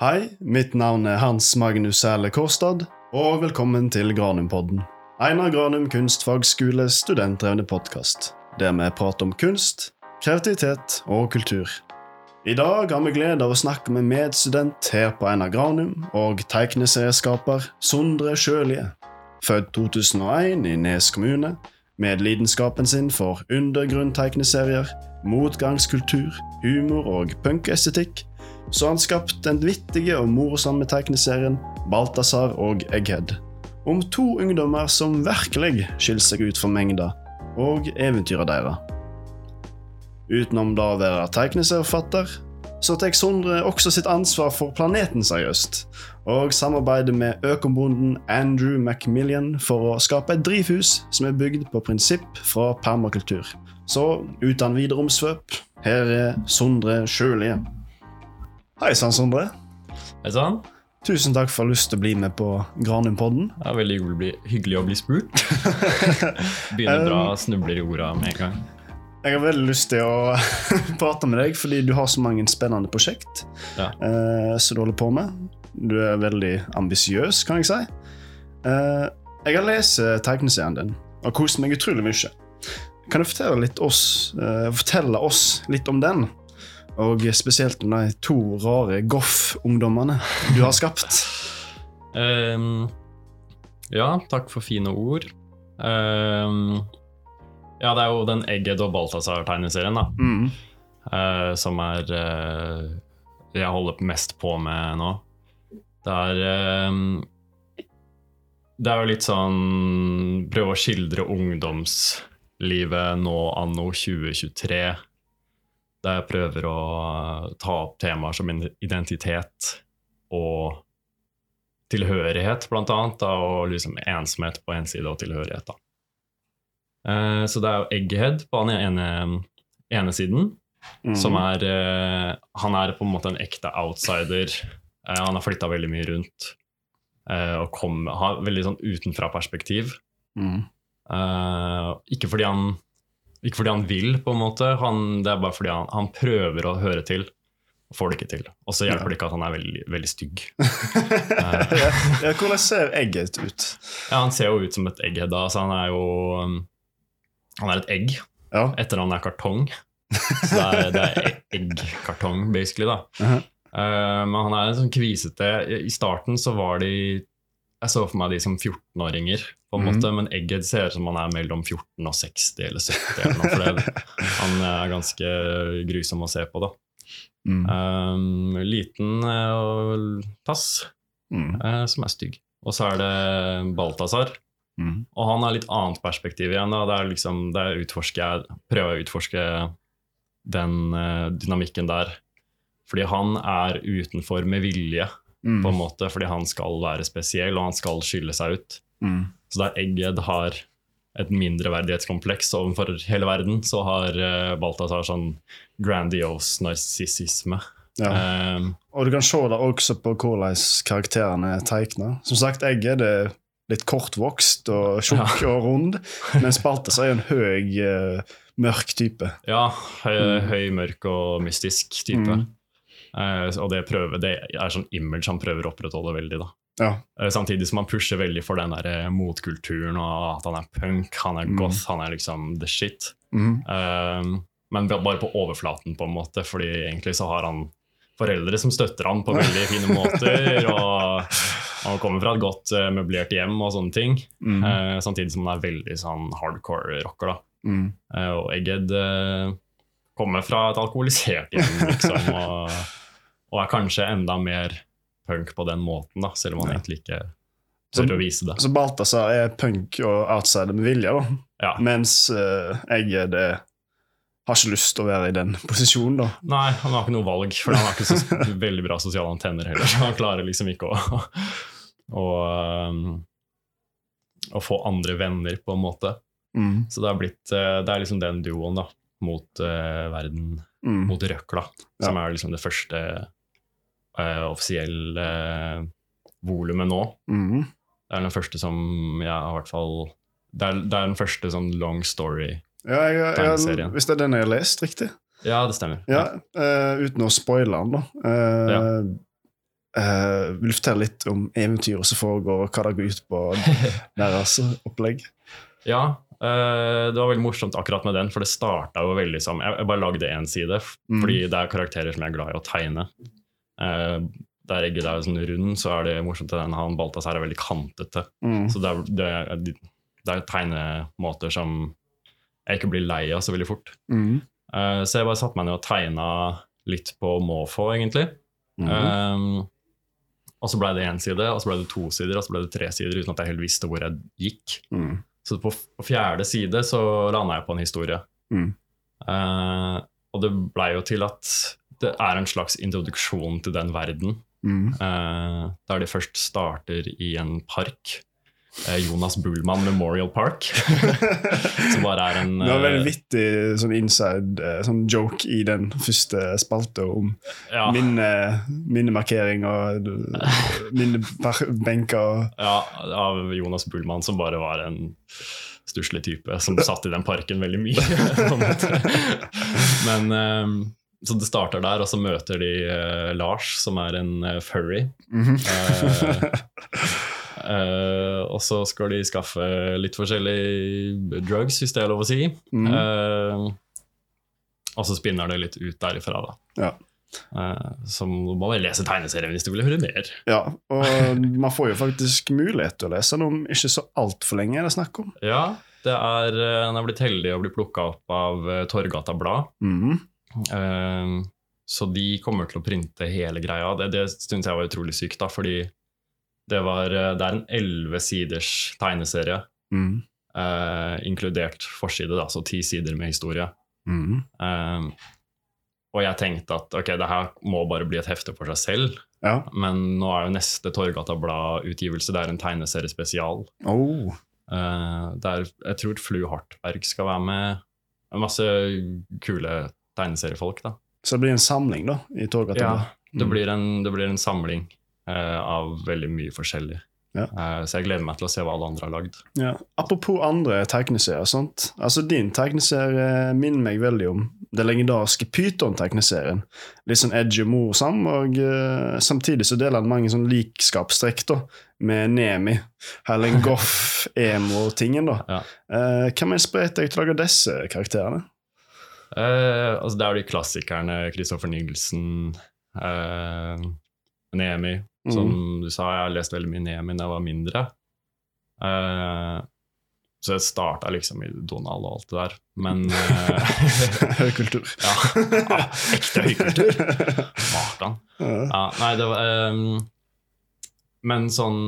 Hei, mitt navn er Hans Magnus Sæle Kårstad, og velkommen til Granumpodden. Einar Granum kunstfagskole studentdrevne podkast, der vi prater om kunst, kreativitet og kultur. I dag har vi glede av å snakke med medstudent her på Einar Granum og tegneserieskaper Sondre Sjølie. Født 2001 i Nes kommune, med lidenskapen sin for undergrunn-tegneserier, motgangskultur, humor og punkestetikk, så har han skapt den vittige og morsomme tegneserien Balthazar og Egghead. Om to ungdommer som virkelig skiller seg ut fra mengda, og eventyra deres. Utenom da å være tegneserieforfatter, så tar Sondre også sitt ansvar for planeten seriøst, og samarbeider med økobonden Andrew Macmillian for å skape et drivhus som er bygd på prinsipp fra permakultur. Så uten videre omsvøp, her er Sondre Sjølie. Hei sann, Sondre. Hei sann. Tusen takk for lyst til å bli med på Granumpodden. Er veldig hyggelig å bli, hyggelig å bli spurt. Begynner bra, snubler i orda med en gang. Jeg har veldig lyst til å prate med deg, fordi du har så mange spennende prosjekt Ja. uh, som du holder på med. Du er veldig ambisiøs, kan jeg si. Uh, jeg har lest tegneserien din og kost meg utrolig mye. Kan du fortelle, litt oss, uh, fortelle oss litt om den? Og spesielt om de to rare goff-ungdommene du har skapt. um, ja, takk for fine ord. Um, ja, det er jo den Egged og Balthazar-tegneserien, da. Mm. Uh, som er det jeg holder mest på med nå. Det er um, Det er jo litt sånn Prøve å skildre ungdomslivet nå anno 2023. Der jeg prøver å ta opp temaer som identitet og tilhørighet, blant annet. Da, og liksom ensomhet på en side og tilhørighet, da. Eh, så det er jo Egghead på den ene, ene siden. Mm. Som er eh, Han er på en måte en ekte outsider. Eh, han har flytta veldig mye rundt. eh, og kom, har veldig sånn utenfra-perspektiv. Mm. Eh, ikke, fordi han, ikke fordi han vil, på en måte. Han, det er bare fordi han, han prøver å høre til, får det ikke til. Og så hjelper det ikke at han er veldig, veldig stygg. ja, hvordan ser egget ut? Ja, Han ser jo ut som et egghead. da, så Han er jo um, Han er et egg. Ja. Etternavnet er kartong. Så det er, det er e- eggkartong, basically. da. Uh -huh. uh, men han er en sånn kvisete I starten så var de Jeg så for meg de som 14-åringer, på en mm. måte, men Egghead ser ut som han er mellom 14 og 60 eller 70. eller noe, for det, Han er ganske grusom å se på. da. Mm. Um, liten uh, tass, Mm. uh, som er stygg. Og så er det Balthazar. Mm. Og han har litt annet perspektiv igjen. Da. Det er liksom, det er utforske, jeg prøver å utforske den uh, dynamikken der. Fordi han er utenfor med vilje, Mm. på en måte, fordi han skal være spesiell, og han skal skille seg ut. Mm. Så der Egged har et mindreverdighetskompleks overfor hele verden, så har uh, Balthazar sånn grandiose narsissisme. Ja. Um, Og du kan se det også på hvordan karakterene er tegna. Som sagt, Egged er litt kortvokst og tjukk og rund, mens Balthazar er en høy, uh, mørk type. ja, høy, Mm. høy, mørk og mystisk type. Mm. Eh, og det, prøver, det er sånn image han prøver å opprettholde veldig. da. Ja. Uh, Samtidig som han pusher veldig for den der eh, motkulturen og at han er punk, han er Mm. goth, han er liksom the shit. Mm. Uh, men bare på overflaten, på en måte, fordi egentlig så har han foreldre som støtter han på veldig fine måter. og Han kommer fra et godt møblert hjem og sånne ting. Mm. samtidig som han er veldig sånn hardcore rocker. da. Mm. Og Egged kommer fra et alkoholisert hjem, liksom, og, og er kanskje enda mer punk på den måten, da, selv om han Ja. egentlig ikke tør å vise det. Så Balthazar er punk og outsider med vilje, da. Ja. Mens uh, egget det har ikke lyst til å være i den posisjonen, da. Nei, han har ikke noe valg, for han har ikke så veldig bra sosiale antenner heller. Så han klarer liksom ikke å, å, um, å få andre venner, på en måte. Mm. Så det, blitt, eh, det er liksom den duoen da, mot uh, verden, Mm. mot røkla, som er liksom det første eh, offisielle uh, volumet nå. Mm. Det er den første som jeg har i hvert fall det er, det er den første sånn long story. Ja, hvis det er den jeg har lest, riktig? Ja, det stemmer. Ja, eh, Uten å spoile den, da. Eh, Uh, vil du fortelle litt om eventyret som foregår, og hva det går ut på deres opplegg? Ja, uh, det var veldig morsomt akkurat med den, for det starta jo veldig som Jeg, jeg bare lagde én side, Mm. fordi det er karakterer som jeg er glad i å tegne. Eh, der Egget er sånn rund, så er det morsomt at han Balthazar er veldig kantete. Mm. Så det er, det, er, det er tegnemåter som jeg ikke blir lei av så veldig fort. Mm. Uh, så jeg bare satte meg ned og tegna litt på måfå, egentlig. Mm. Um, og så ble det én side, og så ble det to sider, og så ble det tre sider, uten at jeg helt visste hvor jeg gikk. Mm. Så på, på fjerde side så landa jeg på en historie. Mm. Eh, og det blei jo til at det er en slags introduksjon til den verden. Mm. Uh, der de først starter i en park. Uh, Jonas Bullmann Memorial Park. som bare er en Det var veldig eh, vittig sånn inside sånn joke i den første spalta om ja, minne, minnemarkering og minnebenker ja, av Jonas Bullmann, som bare var en stusslig type som satt i den parken veldig mye. Men Så det starter der, og så møter de uh, Lars, som er en uh, furry. Mhm. Eh, uh, og så skal de skaffe litt forskjellige drugs, hvis det er lov å si. Eh, og så spinner det litt ut derifra, da. Ja. som må vel lese tegneserien hvis du vil høre mer. Ja, og man får jo faktisk mulighet til å lese den om ikke så altfor lenge, er det snakk om. Ja, det er, han er blitt heldig å bli plukka opp av Torgata Blad. Mhm. Eh, så de kommer til å printe hele greia. Det, det syns jeg var utrolig sykt, da, fordi det, var, eh, det er en elleve siders tegneserie, mm. eh, inkludert forside, da, så ti sider med historie. Mm. Eh, og jeg tenkte at ok, det her må bare bli et hefte for seg selv, Ja. men nå er jo neste Torgata Blad-utgivelse det er en tegneserie spesial. Oh. Eh, der jeg tror Flu Hartberg skal være med. Masse kule tegneseriefolk, da. Så det blir en samling, da, i Torgata. Ja, Mm. det blir en, det blir en samling uh, av veldig mye forskjellig. Ja. Uh, så jeg gleder meg til å se hva alle andre har lagd. Ja. Apropos andre tegneserier. sant? Altså Din tegneserie minner meg veldig om den legendariske Pyton-tegneserien. Litt sånn edgy og morsom, og uh, samtidig så deler den mange sånn likskapstrekk da, med Nemi. Helen Goff-emo-tingen. da. Ja. Hvem har inspirert deg til å lage disse karakterene? Eh, altså det er jo de klassikerne. Kristoffer Nielsen, uh, Nemi. Som du sa, jeg har lest veldig mye Nemi da jeg var mindre. Uh, så jeg starta liksom i Donald og alt det der. Men eh, Høy ja, ja, ekte høykultur. Martan. Ja. Ja, nei, det var um, Men sånn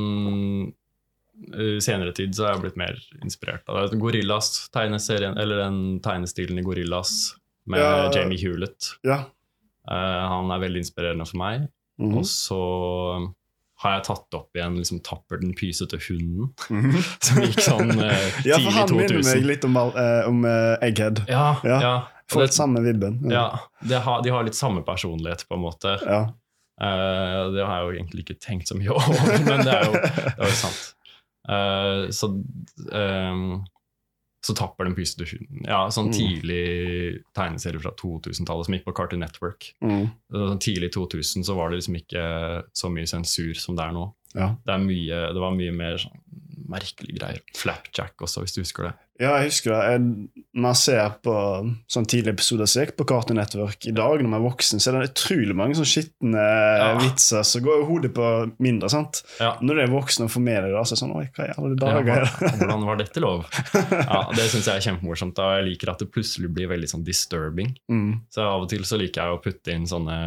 i senere tid så har jeg blitt mer inspirert av det. Gorillas, tegneserien, eller den tegnestilen i Gorillas med Ja. Jamie Hewlett. ja. Uh, han er veldig inspirerende for meg. Mhm. Og så har jeg tatt opp igjen liksom, 'Tapper den pysete hunden', Mhm. som gikk sånn tidlig 2000 Ja, for han minner meg litt om, uh, om eh, Egghead. Ja, Ja. ja. Fått det, samme vibben. ja de har, de har litt samme personlighet, på en måte. Ja. Uh, det har jeg jo egentlig ikke tenkt så mye over, men det er jo, det er jo sant. Eh, så um, så tapper den pysete hunden. Ja, sånn Mm. tidlig tegneserie fra 2000-tallet som gikk på Cartoon Network. Mm. Sånn tidlig 2000 så var det liksom ikke så mye sensur som det er nå. Ja. Det, er mye, det var mye mer sånn merkelige greier. Flapjack også, hvis du husker det. Ja, jeg husker det. Jeg, man ser på sånn tidlige episoder som gikk på Cartoon Network i dag, når man er voksen, så er det utrolig mange sånn skitne Ja. vitser som går i hodet på mindre. sant? Ja. Når du er voksen og får med deg det, så er det sånn Oi, hva i alle dager er det? hvordan var dette lov? Ja, Det syns jeg er kjempemorsomt. da. Jeg liker at det plutselig blir veldig sånn disturbing. Mm. Så av og til så liker jeg å putte inn sånne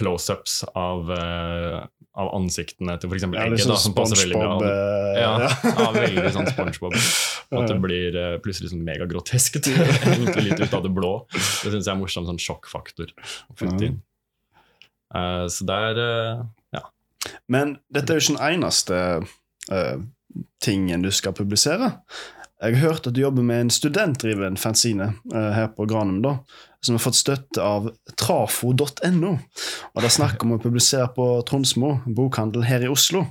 close-ups av, eh, av ansiktene til f.eks. Ja, egget. da, sånn som passer veldig bra. Eh, Ja, ja, veldig sånn SpongeBob. At det blir eh, plutselig sånn megagrotesk. Egentlig litt ut av det blå. Det syns jeg er morsom sånn sjokkfaktor. Eh, så det er eh, ja. Men dette er jo ikke den eneste uh, tingen du skal publisere. Jeg har hørt at du jobber med en studentdriven fanzine eh, her på Granum, da, som har fått støtte av trafo.no. Og det er snakk om å publisere på Tronsmo, bokhandel her i Oslo.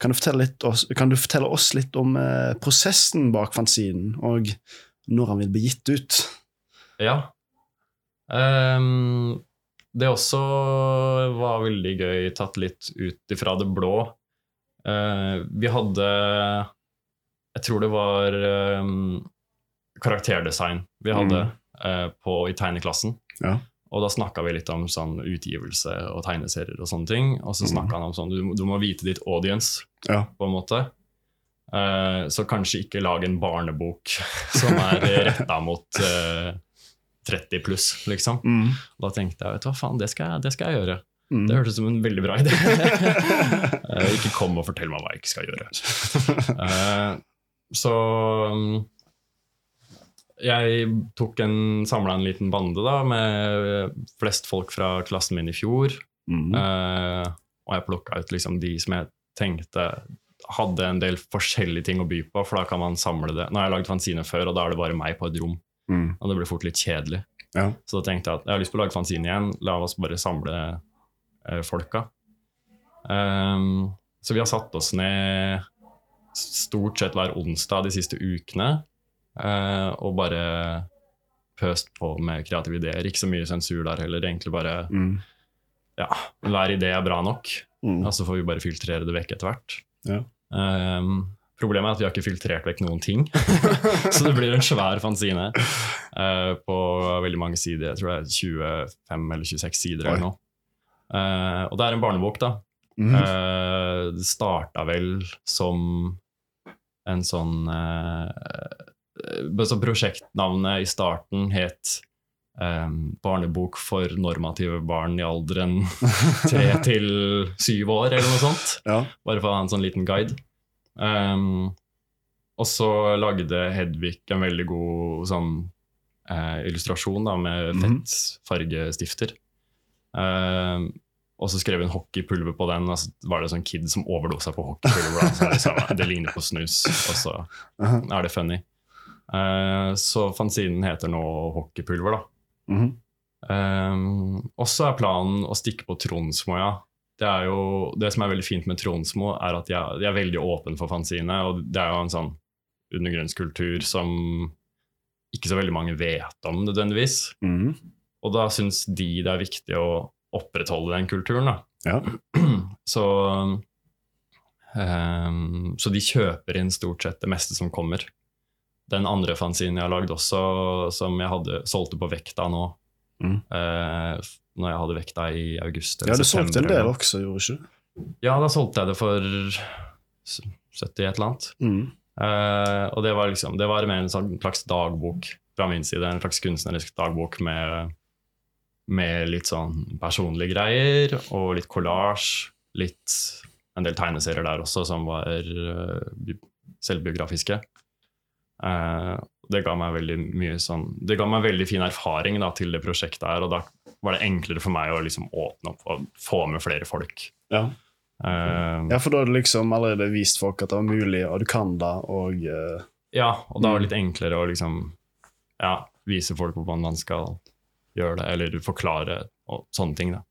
Kan du fortelle, oss, kan du fortelle oss litt om eh, prosessen bak fanzinen, og når han vil bli gitt ut? ja. Um, det også var veldig gøy, tatt litt ut ifra det blå. Uh, vi hadde Jeg tror det var um, karakterdesign vi hadde eh, på, i tegneklassen. Ja. Og da snakka vi litt om sånn utgivelse og tegneserier og sånne ting. Og så snakka mm. han om sånn du, du må vite ditt audience, Ja. på en måte. Uh, så kanskje ikke lag en barnebok som er retta mot uh, 30 pluss, liksom. Mm. Da tenkte jeg vet du hva faen, det skal jeg, det skal jeg gjøre. Mm. Det hørtes ut som en veldig bra idé. uh, ikke kom og fortell meg hva jeg ikke skal gjøre. Eh, så mm, jeg tok en, samla en liten bande da, med flest folk fra klassen min i fjor. Mm. Uh, og jeg plukka ut liksom de som jeg tenkte hadde en del forskjellige ting å by på, for da kan man samle det. Nå har jeg lagd fanzine før, og da er det bare meg på et rom. Mm. Og det blir fort litt kjedelig. Ja. Så da tenkte jeg at jeg har lyst på å lage fanzine igjen. La oss bare samle uh, folka. Um, så vi har satt oss ned stort sett hver onsdag de siste ukene eh, og bare pøst på med kreative ideer. Ikke så mye sensur der heller. Egentlig bare Mm. ja, hver idé er bra nok. Mm. Og så får vi bare filtrere det vekk etter hvert. Ja. Um, problemet er at vi har ikke filtrert vekk noen ting. så det blir en svær fanzine uh, på veldig mange sider. Jeg tror det er 25 eller 26 sider eller noe. Uh, og det er en barnebok, da. Mm. Uh, det starta vel som en sånn uh, så Prosjektnavnet i starten het Um, 'Barnebok for normative barn i alderen tre til syv år', eller noe sånt. Ja. Bare for å ha en sånn liten guide. Um, og så lagde Hedvig en veldig god sånn uh, illustrasjon da, med Mhm. fett fargestifter. Um, og så skrev hun hockeypulver på den, og så var det sånn kid som overdosa på hockeypulver. Så det, samme, det ligner på snus, og så er det funny. Uh, så fanzinen heter nå Hockeypulver, da. Mhm. Um, også er planen å stikke på Tronsmo, ja. Det, er jo, det som er veldig fint med Tronsmo, er at jeg, jeg er veldig åpen for fanzine. Og det er jo en sånn undergrunnskultur som ikke så veldig mange vet om nødvendigvis. Mhm. Og da syns de det er viktig å opprettholde den kulturen. Ja. Så um, Så de kjøper inn stort sett det meste som kommer. Den andre fanzinen jeg har lagd også, som jeg hadde, solgte på Vekta nå, Mm. Uh, når jeg hadde Vekta i august Ja, du solgte en eller del også, gjorde du? Ja, da solgte jeg det for 70 et eller annet. Mm. Uh, og det var liksom, det var mer en sånn slags dagbok fra min side. En slags kunstnerisk dagbok med, med litt sånn personlige greier og litt collage. Litt en del tegneserier der også som var uh, selvbiografiske. Uh, det ga meg veldig mye sånn Det ga meg veldig fin erfaring da, til det prosjektet her, og da var det enklere for meg å liksom åpne opp og få med flere folk. Ja. Uh, ja, for da har du liksom allerede vist folk at det var mulig, og du kan det, og Ja, og da var Mm. det litt enklere å liksom ja, vise folk hvordan man skal gjøre det, eller forklare og sånne ting. da.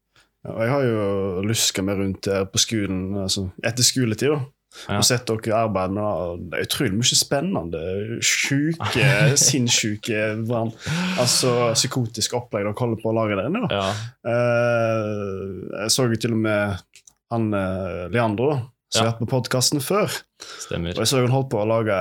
ja, Jeg har jo luska meg rundt her på skolen altså, etter skoletid, da. Ja. Og sett dere arbeide med det. er utrolig mye spennende. Sjuke, sinnssyke. Altså psykotisk opplegg dere holder på å lage der inne. da. Ja, Uh, jeg så jo til og med han eh, Leandro, som har vært på podkasten før. stemmer. Og jeg så han holdt på å lage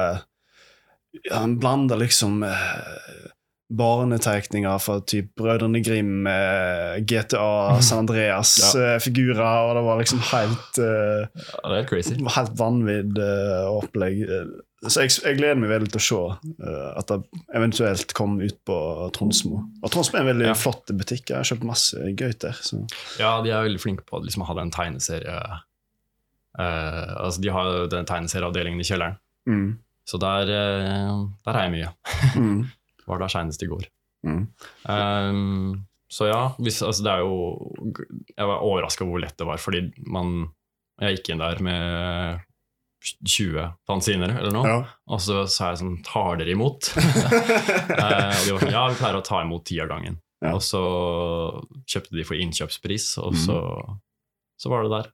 Han blanda liksom eh, barnetegninger fra typ Brødrene Grim, eh, GTA, San Andreas-figurer, og det var liksom helt uh, Ja, det er helt crazy. helt vanvidd uh, opplegg. Eh, Så jeg, jeg gleder meg veldig til å se uh, at det eventuelt kom ut på Tronsmo. Og Tronsmo er en veldig Ja. flott butikk. Jeg har kjøpt masse gøy der. Så. Ja, de er veldig flinke på liksom, å ha den tegneserie eh, Altså, de har den tegneserieavdelingen i kjelleren, Mm. så der, eh, der er jeg mye. Mm. Var der seinest i går. Mm. Um, så ja, hvis, altså det er jo Jeg var overraska hvor lett det var, fordi man Jeg gikk inn der med 20 fanziner eller noe, Ja. og så sa jeg sånn Tar dere imot? uh, og de var sånn Ja, vi pleier å ta imot ti av gangen. Ja. Og så kjøpte de for innkjøpspris, og så, så var det der.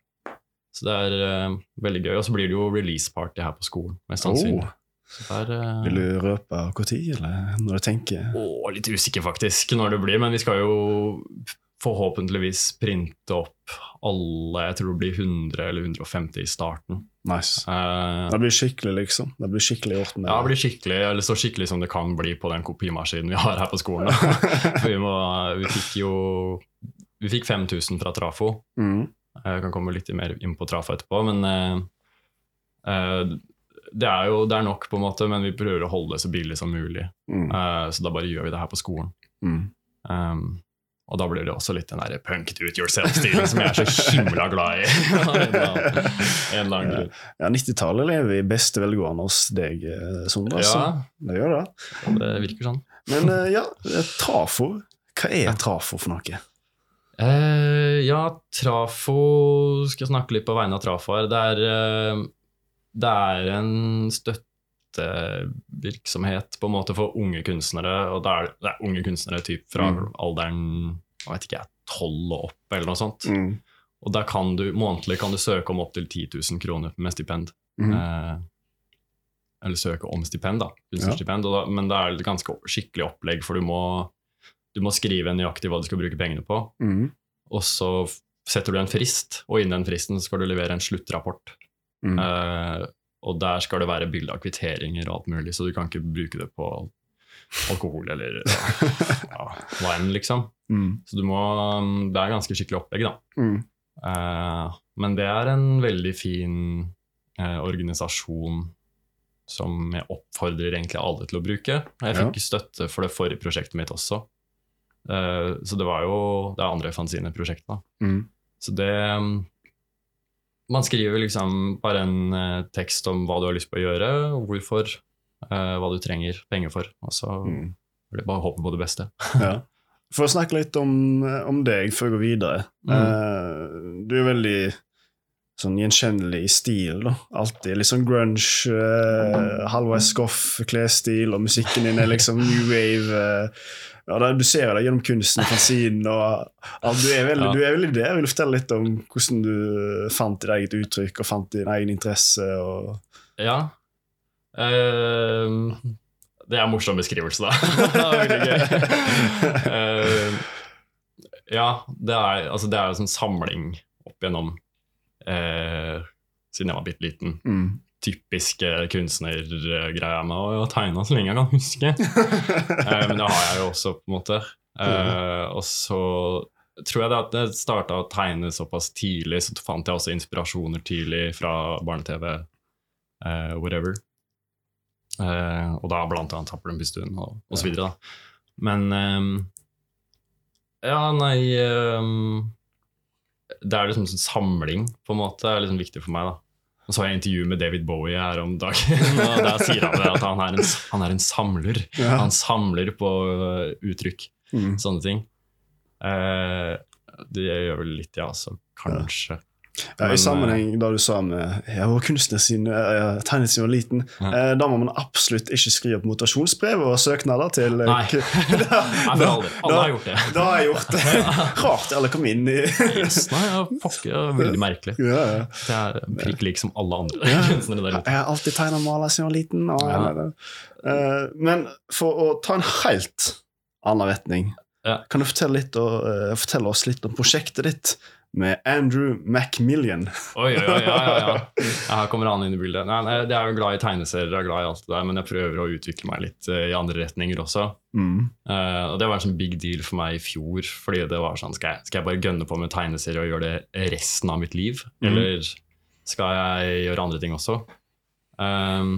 Så det er uh, veldig gøy. Og så blir det jo release-party her på skolen, mest sannsynlig. Oh. Der, eh, Vil du røpe når, eller når du tenker? Åh, litt usikker faktisk når det blir, men vi skal jo forhåpentligvis printe opp alle Jeg tror det blir 100 eller 150 i starten. Nice. Uh, Det blir skikkelig, liksom. Det blir skikkelig gjort med ja, det blir skikkelig, eller så skikkelig som det kan bli på den kopimaskinen vi har her på skolen. Vi, må, vi fikk jo Vi fikk 5000 fra Trafo. mm. Jeg kan komme litt mer inn på Trafo etterpå, men uh, eh, det er jo det er nok, på en måte, men vi prøver å holde det så billig som mulig. Mm. Uh, så da bare gjør vi det her på skolen. Mm. Um, og da blir det også litt den der punk do it yourself-stilen som jeg er så himla glad i. En annen grunn. Ja, 90-tallet lever i beste velgående hos deg, eh, Sondre. Ja, altså. Det gjør det. det virker sånn. Men uh, ja, trafo. Hva er trafo for noe? Uh, ja, Trafo Skal jeg snakke litt på vegne av Trafo her. Det er, eh, det er en støttevirksomhet på en måte for unge kunstnere. Og det er, det er unge kunstnere typ fra Mm. alderen jeg vet ikke, tolv 12 og opp, eller noe sånt. Mm. Og der kan du, månedlig kan du søke om opptil 10 000 kroner med stipend. Mm. Eh, eller søke om stipend, da. kunstnerstipend, da. Men det er et ganske skikkelig opplegg, for du må, du må skrive nøyaktig hva du skal bruke pengene på. Mm. Og så setter du en frist, og innen den fristen skal du levere en sluttrapport. Mm. Uh, og der skal det være bilde av kvitteringer og alt mulig, så du kan ikke bruke det på alkohol eller ja, hva enn, liksom. Mm. Så du må Det er ganske skikkelig opplegg, da. Mm. Uh, men det er en veldig fin uh, organisasjon som jeg oppfordrer egentlig alle til å bruke. Jeg fikk støtte for det forrige prosjektet mitt også. Uh, så det var jo det andre fanzine-prosjektet. da. Mm. Så det mm, Man skriver liksom bare en eh, tekst om hva du har lyst på å gjøre, og hvorfor, eh, hva du trenger penger for. Og så Mm. bare å håpe på det beste. Ja. For å snakke litt om, om deg før jeg går videre. Mm. Eh, du er veldig sånn gjenkjennelig i stil. da. Alltid litt sånn grunge, uh, halvveis skoff klesstil, og musikken din er liksom new wave. eh, ja, da, Du ser det gjennom kunsten, fanzinen og alt. Du er veldig, Ja. du er veldig det. Vil fortelle litt om hvordan du fant ditt eget uttrykk og fant din egen interesse. og... Ja. Uh, det er en morsom beskrivelse, da. Eh, ja, det er, altså, det er jo en sånn samling opp gjennom uh, Siden jeg var bitte liten. Mm. Typiske kunstnergreia med å tegne så lenge jeg kan huske. uh, men det har jeg jo også, på en måte. Eh, og så tror jeg det at det starta å tegne såpass tidlig, så fant jeg også inspirasjoner tidlig fra barne-TV, uh, whatever. Eh, og da blant annet Tapper den pistuen og, og så videre, da. Men um, Ja, nei um, Det er liksom en samling, på en måte, er liksom viktig for meg, da. Og så har jeg intervju med David Bowie her om dagen, og der sier han at han er en, han er en samler. Ja. Han samler på øh, uttrykk, Mm. sånne ting. Eh, det gjør vel litt, ja, så kanskje. Ja, Men, I sammenheng da du sa med jeg var kunstner siden jeg siden jeg var liten, Ja. eh, da må man absolutt ikke skrive opp motasjonsbrev og søknader til eh, Nei. da, Nei, aldri. Alle har gjort det. da har jeg gjort det. Rart alle kom inn i Yes, nei, ja, fuck, ja, veldig merkelig. ja, ja. Det er prikk lik som alle andre Ja. kunstnere der ute. Jeg har alltid tegna og mala siden jeg var liten. Og, Ja. Eh, men for å ta en helt annen retning, Ja. kan du fortelle, litt, og, uh, fortelle oss litt om prosjektet ditt med Andrew Macmillian? Oi, oi, oi, ja, ja, ja. ja. Her kommer han inn i bildet. Nei, nei, jeg er jo glad i tegneserier, jeg er glad i alt det der, men jeg prøver å utvikle meg litt uh, i andre retninger også. Mm. Uh, og det var en sånn big deal for meg i fjor, fordi det var sånn, skal jeg, skal jeg bare gønne på med tegneserier og gjøre det resten av mitt liv, mm. eller skal jeg gjøre andre ting også? Um,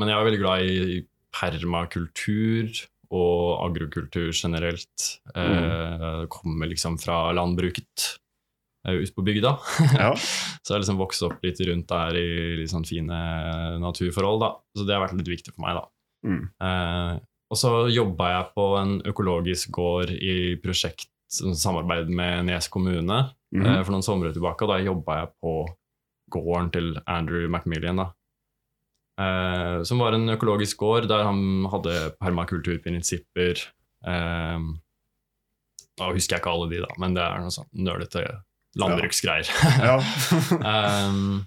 men jeg er veldig glad i permakultur og agrokultur generelt. Eh, kommer liksom fra landbruket uh, ute på bygda. Ja. Så jeg har liksom vokst opp litt rundt der i litt sånn fine naturforhold, da. Så det har vært litt viktig for meg, da. Mm. Eh, og så jobba jeg på en økologisk gård i prosjekt som samarbeid med Nes kommune mm. eh, for noen somre tilbake, og da jobba jeg på gården til Andrew Macmillian, da. Eh, som var en økologisk gård der han hadde permakulturprinsipper. Eh, da husker jeg ikke alle de, da, men det er noe sånn nølete landbruksgreier. Ja. Um,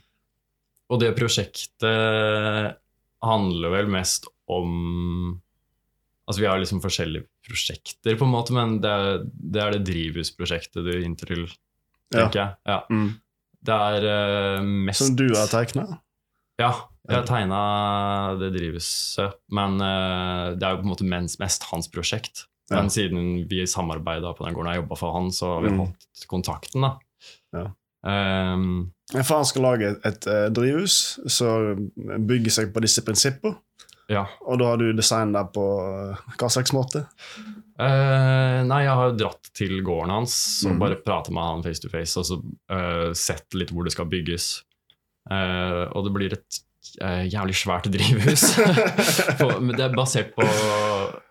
og det prosjektet handler vel mest om Altså Vi har liksom forskjellige prosjekter, på en måte, men det er det, er det drivhusprosjektet du inntil, til, ja. jeg. Ja. Mm. Det er uh, mest Som du har tegna? Ja, jeg har tegna det drivhuset, men uh, det er jo på en måte mens, mest hans prosjekt. Men siden vi samarbeida på den gården jeg jobba for han, så har vi Mm. hatt kontakten, da. Ja. Um, For han skal lage et, et eh, drivhus som bygger seg på disse prinsipper. ja. Og da har du designet det på eh, hva slags måte? Uh, nei, jeg har jo dratt til gården hans og mm. bare prata med han face to face og så uh, sett litt hvor det skal bygges. Uh, og det blir et jævlig svært drivhus. på, men det er basert på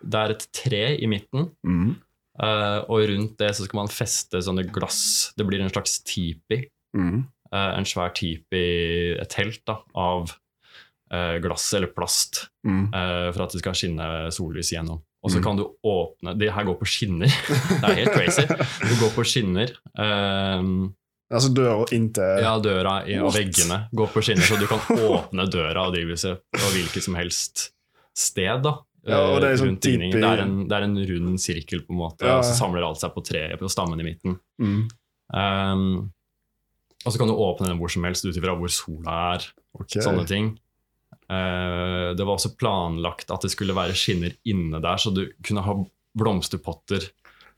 Det er et tre i midten, Mm. Eh, og rundt det så skal man feste sånne glass. Det blir en slags tipi. Mm. Uh, en svær tipi, et telt da, av uh, glass eller plast Mm. for at det skal skinne sollys igjennom. Og så Mm. kan du åpne Det her går på skinner. det er helt crazy. Du går på skinner. ehm, Altså døra inntil ja, døra i, og veggene går på skinner, så du kan åpne døra og drivhuset på hvilket som helst sted. da Ja, det er sånn type... Det, er en, det er en rund sirkel, på en måte, Ja, og så samler alt seg på treet på stammen i midten. Mm. Um, og så kan du åpne den hvor som helst ut ifra hvor sola er. Okay. Sånne ting. Uh, det var også planlagt at det skulle være skinner inne der, så du kunne ha blomsterpotter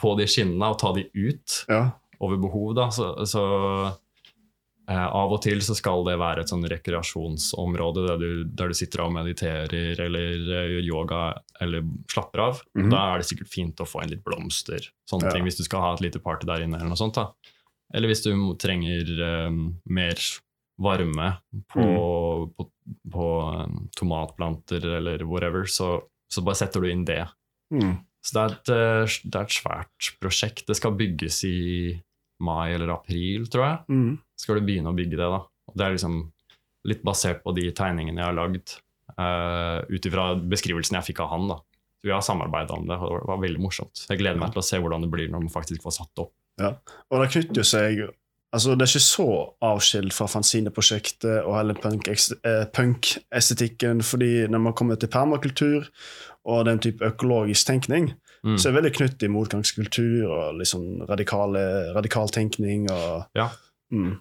på de skinnene og ta de ut Ja. over behov. Da. Så, så av og til så skal det være et sånn rekreasjonsområde der du, der du sitter og mediterer eller eh, gjør yoga eller slapper av. Mhm. Da er det sikkert fint å få inn litt blomster, sånne Ja. ting, hvis du skal ha et lite party der inne. eller noe sånt da. Eller hvis du trenger um, mer varme på, på, på um, tomatplanter eller whatever, så, så bare setter du inn det. Mm. Så det er, et, eh, det er et svært prosjekt. Det skal bygges i mai eller april, tror jeg. Mm. Skal du begynne å bygge det, da. Og det er liksom litt basert på de tegningene jeg har lagd, uh, ut ifra beskrivelsen jeg fikk av han. da. Så Vi har samarbeida om det, og det var veldig morsomt. Jeg gleder meg til å se hvordan det blir når man faktisk får satt opp. Og det knytter jo seg Altså, det er ikke så avskilt fra fanzineprosjektet og hele punk-estetikken, eh, punk-estetikken, fordi når man kommer til permakultur og den type økologisk tenkning, Mm. så er veldig knyttet til motgangskultur og liksom radikale, radikal tenkning og Ja. mm.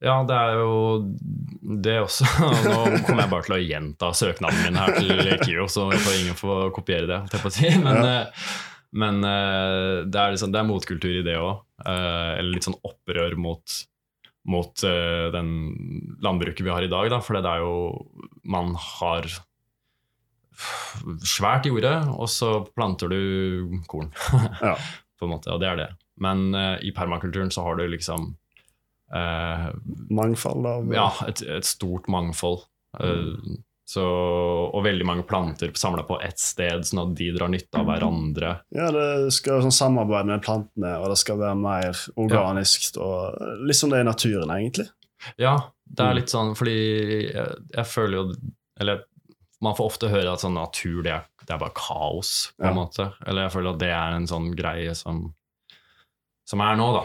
Ja, det er jo det også. Nå kommer jeg bare til å gjenta søknaden min her til KIO, så får ingen får kopiere det. si. Men, Ja. eh, men eh, det, er liksom, det er motkultur i det òg. Eller litt sånn opprør mot, mot eh, den landbruket vi har i dag. Da. For det er jo Man har svært jorde, og så planter du korn. Ja. på en måte, Og det er det. Men uh, i permakulturen så har du liksom uh, Mangfold av ja, et, et stort mangfold. Eh, så, og veldig mange planter samla på ett sted, sånn at de drar nytte av hverandre. Ja, det skal være sånn samarbeid med plantene, og det skal være mer organisk. og Litt som det er i naturen, egentlig. Ja, det Mm. er litt sånn fordi jeg, jeg føler jo Eller man får ofte høre at sånn natur, det er, det er bare kaos, på en Ja. måte. Eller jeg føler at det er en sånn greie som som er nå, da.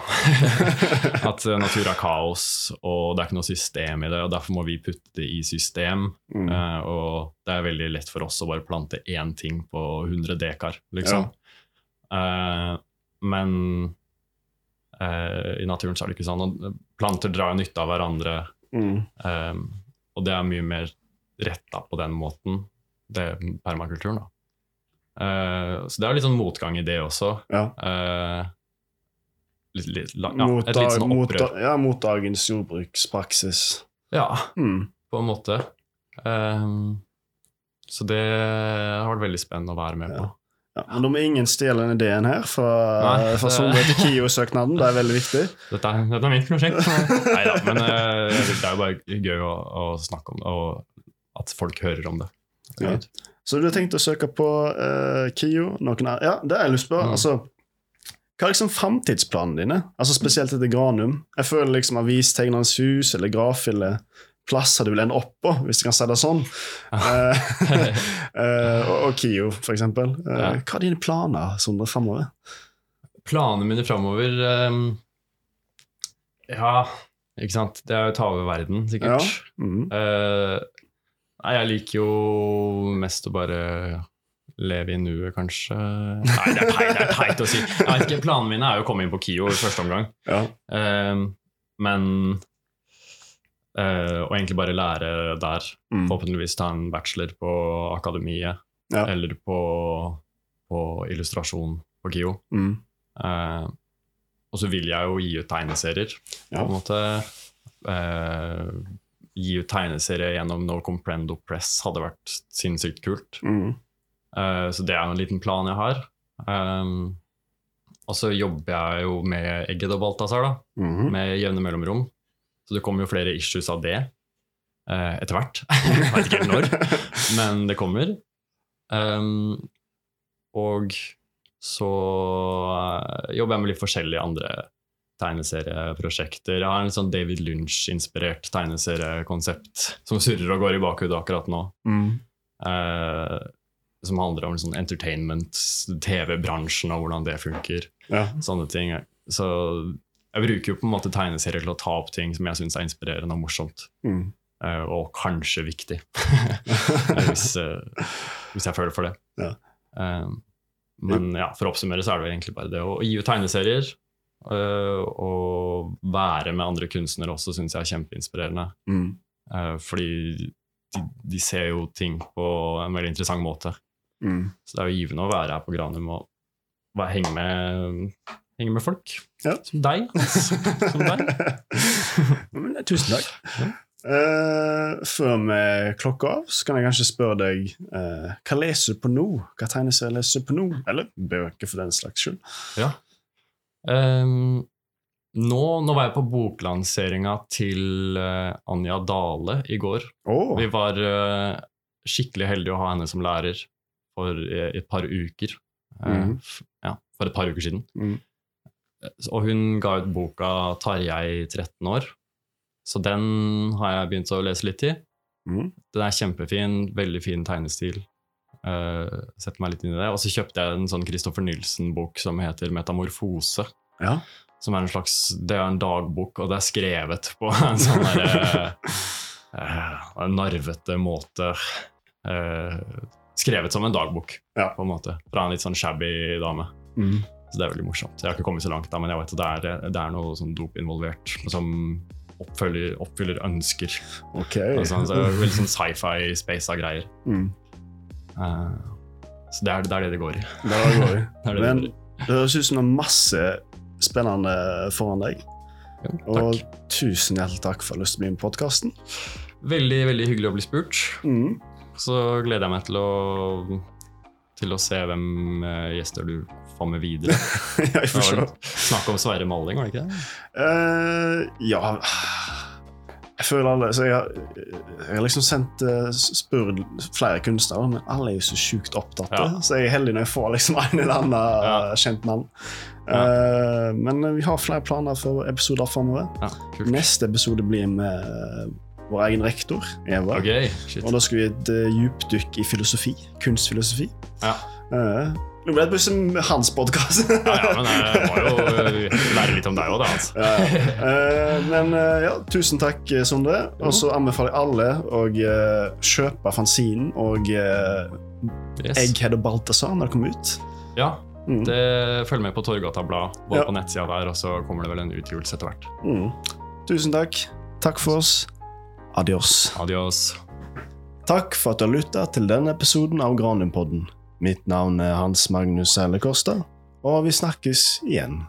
at eh, natur er kaos, og det er ikke noe system i det. og Derfor må vi putte det i system. Mm. Uh, og det er veldig lett for oss å bare plante én ting på 100 dekar, liksom. Eh, men uh, i naturen så er det ikke sånn. og Planter drar nytte av hverandre, Mm. og det er mye mer retta på den måten. Det er permakulturen, da. Uh, så det er litt sånn motgang i det også. Ja. Uh, litt, litt, ja, mot, et litt sånn sånn mot, opprør. ja, mot dagens jordbrukspraksis. Ja, Mm. på en måte. Uh, så det har vært veldig spennende å være med på. Ja, men da må ingen stjele den ideen her fra, Nei, fra Sondre til KIO-søknaden. Det er veldig viktig. Dette dette er mitt prosjekt. Nei da, men det er jo bare gøy å, å snakke om det, og at folk hører om det. Ja. Så du har tenkt å søke på uh, KIO? Noen er, ja, det har jeg lyst på. Mm. Altså, hva er liksom framtidsplanene dine? Altså Spesielt etter Granum. Jeg føler liksom Avistegnerens hus eller Grafille plasser du vil ende opp på, hvis du kan si det sånn. Eh, eh, og, og KIO, for eksempel. Uh, Ja. Hva er dine planer Sondre, framover? Planene mine framover um, Ja, ikke sant. Det er å ta over verden, sikkert. Mm. Eh, nei, jeg liker jo mest å bare leve i nuet, kanskje Nei, det er teit, det er teit å si. Jeg vet ikke, Planene mine er jo å komme inn på KIO i første omgang. Ja. Um, men uh, Og egentlig bare lære der. Mm. Forhåpentligvis ta en bachelor på akademiet Ja. eller på, på illustrasjon på KIO. Mm. Uh, og så vil jeg jo gi ut tegneserier. Ja. På en måte eh, Gi ut tegneserier gjennom No Comprendo Press hadde vært sinnssykt kult. Mm. Uh, så det er en liten plan jeg har. Um, og så jobber jeg jo med Egged og Balthazar, da, Mhm. med jevne mellomrom. Så det kommer jo flere issues av det uh, etter hvert. vet ikke helt når, men det kommer. Um, og så jobber jeg med litt forskjellige andre tegneserieprosjekter. Jeg har en sånn David Lunch-inspirert tegneseriekonsept som surrer og går i bakhodet akkurat nå. Mm. Eh, som handler om sånn entertainment, TV-bransjen og hvordan det funker. Ja. Sånne ting. Så jeg bruker jo på en måte tegneserier til å ta opp ting som jeg syns er inspirerende og morsomt. Mm. eh, og kanskje viktig, hvis, eh, hvis jeg føler for det. Ja. Eh, men ja, for å oppsummere så er det egentlig bare det å gi ut tegneserier. Eh, og være med andre kunstnere også syns jeg er kjempeinspirerende. Mm. Eh, fordi de, de ser jo ting på en veldig interessant måte. Mm. Så det er jo givende å være her på Granum og bare henge med, henge med folk. Ja. Som deg. Som deg. Eh, tusen takk. Uh, før vi klokker av, så kan jeg kanskje spørre deg uh, hva leser du på nå? Hva tegneserier leser du på nå? Eller bøker, for den slags skyld. Ja. Ehm, nå, nå var jeg på boklanseringa til uh, Anja Dale i går. Oh. Vi var uh, skikkelig heldige å ha henne som lærer for uh, et par uker. F- ja, for et par uker siden. Mm. Og hun ga ut boka 'Tarjei 13 år'. Så den har jeg begynt å lese litt i. Mm. Den er kjempefin, veldig fin tegnestil. Uh, Setter meg litt inn i det. Og så kjøpte jeg en sånn Christopher Nilsen-bok som heter 'Metamorfose'. Ja. Som er en slags Det er en dagbok, og det er skrevet på en sånn derre uh, narvete måte. Uh, skrevet som en dagbok, Ja. på en måte. Fra en litt sånn shabby dame. Mm. Så det er veldig morsomt. Jeg har ikke kommet så langt, da, men jeg vet at det er, det er noe sånn dop involvert som Oppfyller, oppfyller ønsker. Okay. Altså, så det er veldig sånn sci-fi, space av greier. Mm. Eh, så det er, det er det det går i. Går. Det er det Men det går i. det høres ut som det er masse spennende foran deg. Jo, Og tusen hjertelig takk for at du har lyst til å bli med på podkasten. Veldig, veldig hyggelig å bli spurt. Mm. Så gleder jeg meg til å, til å se hvem eh, gjester du får med videre. ja, jeg Det vel Snakk om Sverre Malling, var det ikke det? Uh, ja Jeg føler alle så jeg, har, jeg har liksom sendt uh, spurt flere kunstnere, men alle er jo så sjukt opptatt. Ja. Så jeg er heldig når jeg får liksom en eller annen Ja. eh, kjent navn. Ja. Uh, men vi har flere planer for episoder framover. Neste episode blir med eh, vår egen rektor, Eva. Okay. Og da skal vi et uh, djupdykk i filosofi. Kunstfilosofi. Ja. Eh, nå ble det plutselig hans podkast. Ja, ja, men jeg må jo eh, lære litt om deg òg, da. Altså. men eh, ja, tusen takk, eh, Sondre. Og så anbefaler jeg alle å eh, kjøpe fanzinen og Yes. Egghead og Balthazar når det kommer ut. Ja, Mm. det følg med på Torgata Blad, både Ja. på nettsida der, og så kommer det vel en utgivelse etter hvert. Mm. Tusen takk. Takk for oss. Adios. Adios. Takk for at du har lytta til denne episoden av Granumpodden. Mitt navn er Hans Magnus Selle Kosta, og vi snakkes igjen.